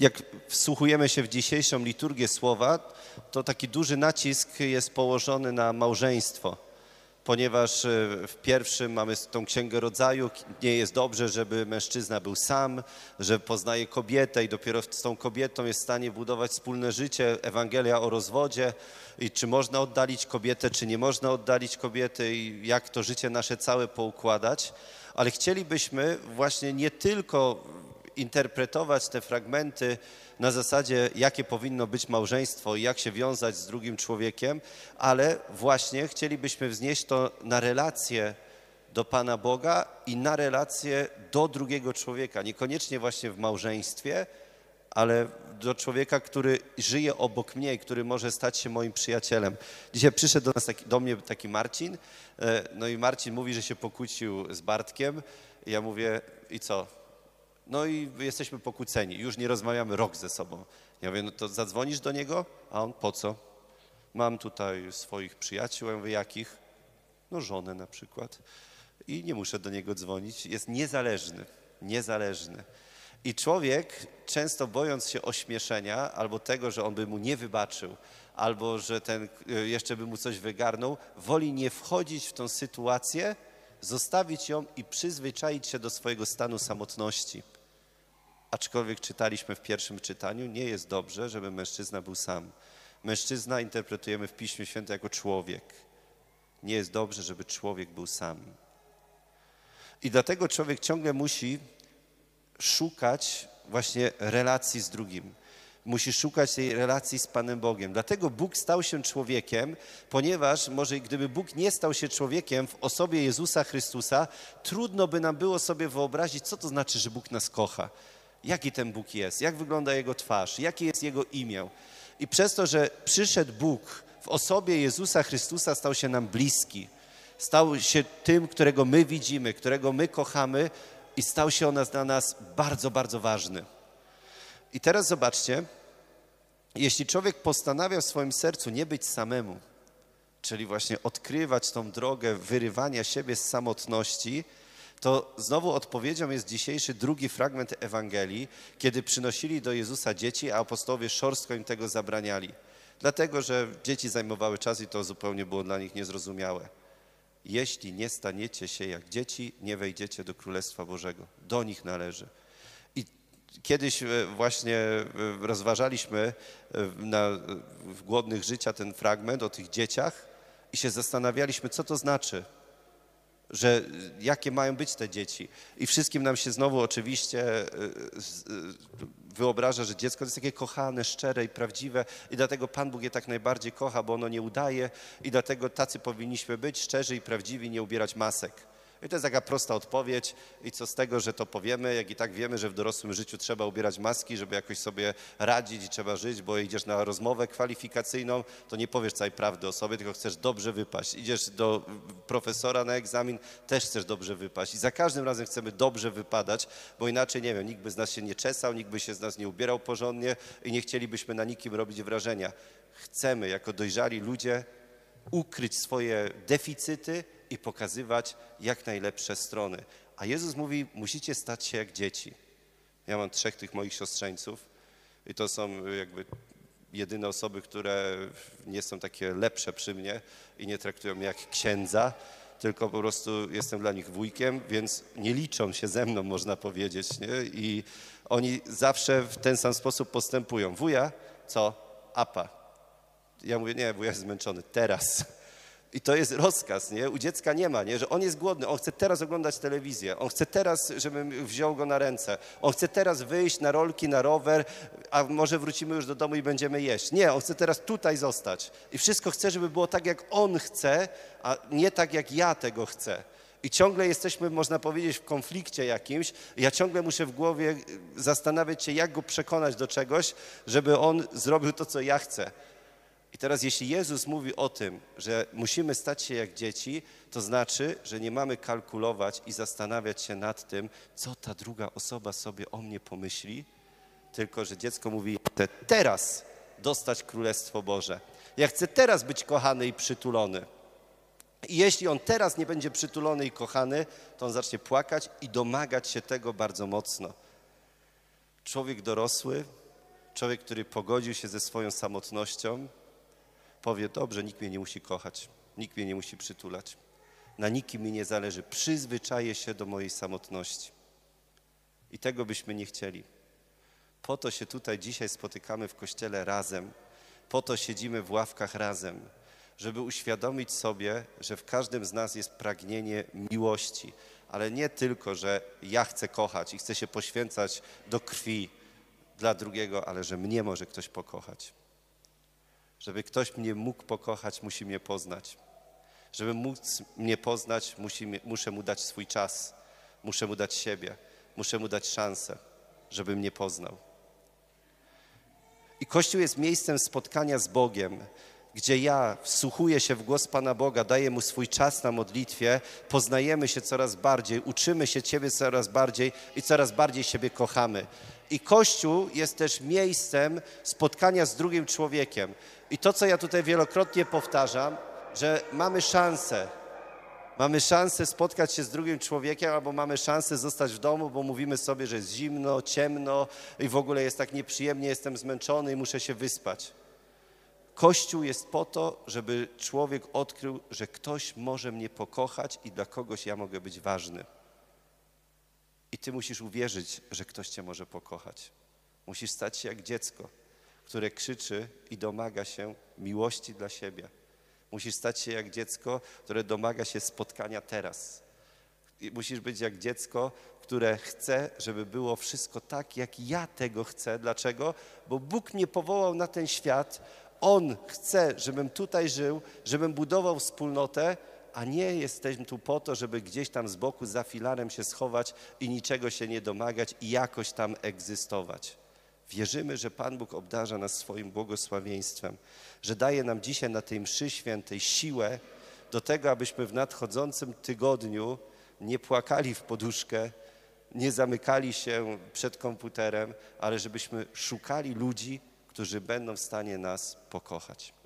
Jak wsłuchujemy się w dzisiejszą liturgię słowa, to taki duży nacisk jest położony na małżeństwo ponieważ e, w pierwszym mamy tą księgę rodzaju, nie jest dobrze, żeby mężczyzna był sam, że poznaje kobietę i dopiero z tą kobietą jest w stanie budować wspólne życie, Ewangelia o rozwodzie i czy można oddalić kobietę, czy nie można oddalić kobiety i jak to życie nasze całe poukładać. Ale chcielibyśmy właśnie nie tylko interpretować te fragmenty na zasadzie, jakie powinno być małżeństwo i jak się wiązać z drugim człowiekiem, ale właśnie chcielibyśmy wznieść to na relacje do Pana Boga i na relacje do drugiego człowieka. Niekoniecznie właśnie w małżeństwie, ale do człowieka, który żyje obok mnie i który może stać się moim przyjacielem. Dzisiaj przyszedł do, nas taki, do mnie taki Marcin, e, no i Marcin mówi, że się pokłócił z Bartkiem. Ja mówię, i co? No i jesteśmy pokłóceni, już nie rozmawiamy rok ze sobą. Ja mówię, no to zadzwonisz do niego? A on, po co? Mam tutaj swoich przyjaciół, ja mówię, jakich? No żonę na przykład. I nie muszę do niego dzwonić, jest niezależny, niezależny. I człowiek, często bojąc się ośmieszenia, albo tego, że on by mu nie wybaczył, albo że ten y, jeszcze by mu coś wygarnął, woli nie wchodzić w tą sytuację, zostawić ją i przyzwyczaić się do swojego stanu samotności. Aczkolwiek czytaliśmy w pierwszym czytaniu, nie jest dobrze, żeby mężczyzna był sam. Mężczyzna interpretujemy w Piśmie Świętym jako człowiek. Nie jest dobrze, żeby człowiek był sam. I dlatego człowiek ciągle musi szukać właśnie relacji z drugim. Musi szukać tej relacji z Panem Bogiem. Dlatego Bóg stał się człowiekiem, ponieważ może gdyby Bóg nie stał się człowiekiem w osobie Jezusa Chrystusa, trudno by nam było sobie wyobrazić, co to znaczy, że Bóg nas kocha jaki ten Bóg jest, jak wygląda Jego twarz, jakie jest Jego imię. I przez to, że przyszedł Bóg w osobie Jezusa Chrystusa, stał się nam bliski. Stał się tym, którego my widzimy, którego my kochamy i stał się on dla nas bardzo, bardzo ważny. I teraz zobaczcie, jeśli człowiek postanawia w swoim sercu nie być samemu, czyli właśnie odkrywać tą drogę wyrywania siebie z samotności, to znowu odpowiedzią jest dzisiejszy drugi fragment Ewangelii, kiedy przynosili do Jezusa dzieci, a apostołowie szorstko im tego zabraniali. Dlatego, że dzieci zajmowały czas i to zupełnie było dla nich niezrozumiałe. Jeśli nie staniecie się jak dzieci, nie wejdziecie do Królestwa Bożego. Do nich należy. I kiedyś e, właśnie e, rozważaliśmy e, na, w Głodnych Życia ten fragment o tych dzieciach i się zastanawialiśmy, co to znaczy – że jakie mają być te dzieci. I wszystkim nam się znowu oczywiście e, e, wyobraża, że dziecko jest takie kochane, szczere i prawdziwe i dlatego Pan Bóg je tak najbardziej kocha, bo ono nie udaje i dlatego tacy powinniśmy być, szczerzy i prawdziwi, nie ubierać masek. I to jest taka prosta odpowiedź i co z tego, że to powiemy, jak i tak wiemy, że w dorosłym życiu trzeba ubierać maski, żeby jakoś sobie radzić i trzeba żyć, bo idziesz na rozmowę kwalifikacyjną, to nie powiesz całej prawdy o sobie, tylko chcesz dobrze wypaść. Idziesz do profesora na egzamin, też chcesz dobrze wypaść. I za każdym razem chcemy dobrze wypadać, bo inaczej, nie wiem, nikt by z nas się nie czesał, nikt by się z nas nie ubierał porządnie i nie chcielibyśmy na nikim robić wrażenia. Chcemy jako dojrzali ludzie ukryć swoje deficyty i pokazywać jak najlepsze strony. A Jezus mówi, musicie stać się jak dzieci. Ja mam trzech tych moich siostrzeńców i to są jakby jedyne osoby, które nie są takie lepsze przy mnie i nie traktują mnie jak księdza, tylko po prostu jestem dla nich wujkiem, więc nie liczą się ze mną, można powiedzieć. Nie? I oni zawsze w ten sam sposób postępują. Wuja, co? Apa. Ja mówię, nie, wuja jest zmęczony, teraz. I to jest rozkaz, nie? U dziecka nie ma, nie? Że on jest głodny, on chce teraz oglądać telewizję, on chce teraz, żebym wziął go na ręce, on chce teraz wyjść na rolki, na rower, a może wrócimy już do domu i będziemy jeść. Nie, on chce teraz tutaj zostać. I wszystko chce, żeby było tak, jak on chce, a nie tak, jak ja tego chcę. I ciągle jesteśmy, można powiedzieć, w konflikcie jakimś. Ja ciągle muszę w głowie zastanawiać się, jak go przekonać do czegoś, żeby on zrobił to, co ja chcę. I teraz jeśli Jezus mówi o tym, że musimy stać się jak dzieci, to znaczy, że nie mamy kalkulować i zastanawiać się nad tym, co ta druga osoba sobie o mnie pomyśli, tylko że dziecko mówi, chcę teraz dostać Królestwo Boże. Ja chcę teraz być kochany i przytulony. I jeśli on teraz nie będzie przytulony i kochany, to on zacznie płakać i domagać się tego bardzo mocno. Człowiek dorosły, człowiek, który pogodził się ze swoją samotnością, powie: Dobrze, nikt mnie nie musi kochać, nikt mnie nie musi przytulać, na nikim mi nie zależy, przyzwyczaję się do mojej samotności. I tego byśmy nie chcieli. Po to się tutaj dzisiaj spotykamy w kościele razem, po to siedzimy w ławkach razem, żeby uświadomić sobie, że w każdym z nas jest pragnienie miłości, ale nie tylko, że ja chcę kochać i chcę się poświęcać do krwi dla drugiego, ale że mnie może ktoś pokochać. Żeby ktoś mnie mógł pokochać, musi mnie poznać. Żeby móc mnie poznać, musi, muszę mu dać swój czas, muszę mu dać siebie, muszę mu dać szansę, żeby mnie poznał. I Kościół jest miejscem spotkania z Bogiem, gdzie ja wsłuchuję się w głos Pana Boga, daję Mu swój czas na modlitwie, poznajemy się coraz bardziej, uczymy się Ciebie coraz bardziej i coraz bardziej siebie kochamy. I Kościół jest też miejscem spotkania z drugim człowiekiem. I to, co ja tutaj wielokrotnie powtarzam, że mamy szansę, mamy szansę spotkać się z drugim człowiekiem, albo mamy szansę zostać w domu, bo mówimy sobie, że jest zimno, ciemno i w ogóle jest tak nieprzyjemnie, jestem zmęczony i muszę się wyspać. Kościół jest po to, żeby człowiek odkrył, że ktoś może mnie pokochać i dla kogoś ja mogę być ważny. I ty musisz uwierzyć, że ktoś cię może pokochać. Musisz stać się jak dziecko, które krzyczy i domaga się miłości dla siebie. Musisz stać się jak dziecko, które domaga się spotkania teraz. I musisz być jak dziecko, które chce, żeby było wszystko tak, jak ja tego chcę. Dlaczego? Bo Bóg mnie powołał na ten świat. On chce, żebym tutaj żył, żebym budował wspólnotę, a nie jesteśmy tu po to, żeby gdzieś tam z boku za filarem się schować i niczego się nie domagać i jakoś tam egzystować. Wierzymy, że Pan Bóg obdarza nas swoim błogosławieństwem, że daje nam dzisiaj na tej mszy świętej siłę do tego, abyśmy w nadchodzącym tygodniu nie płakali w poduszkę, nie zamykali się przed komputerem, ale żebyśmy szukali ludzi, którzy będą w stanie nas pokochać.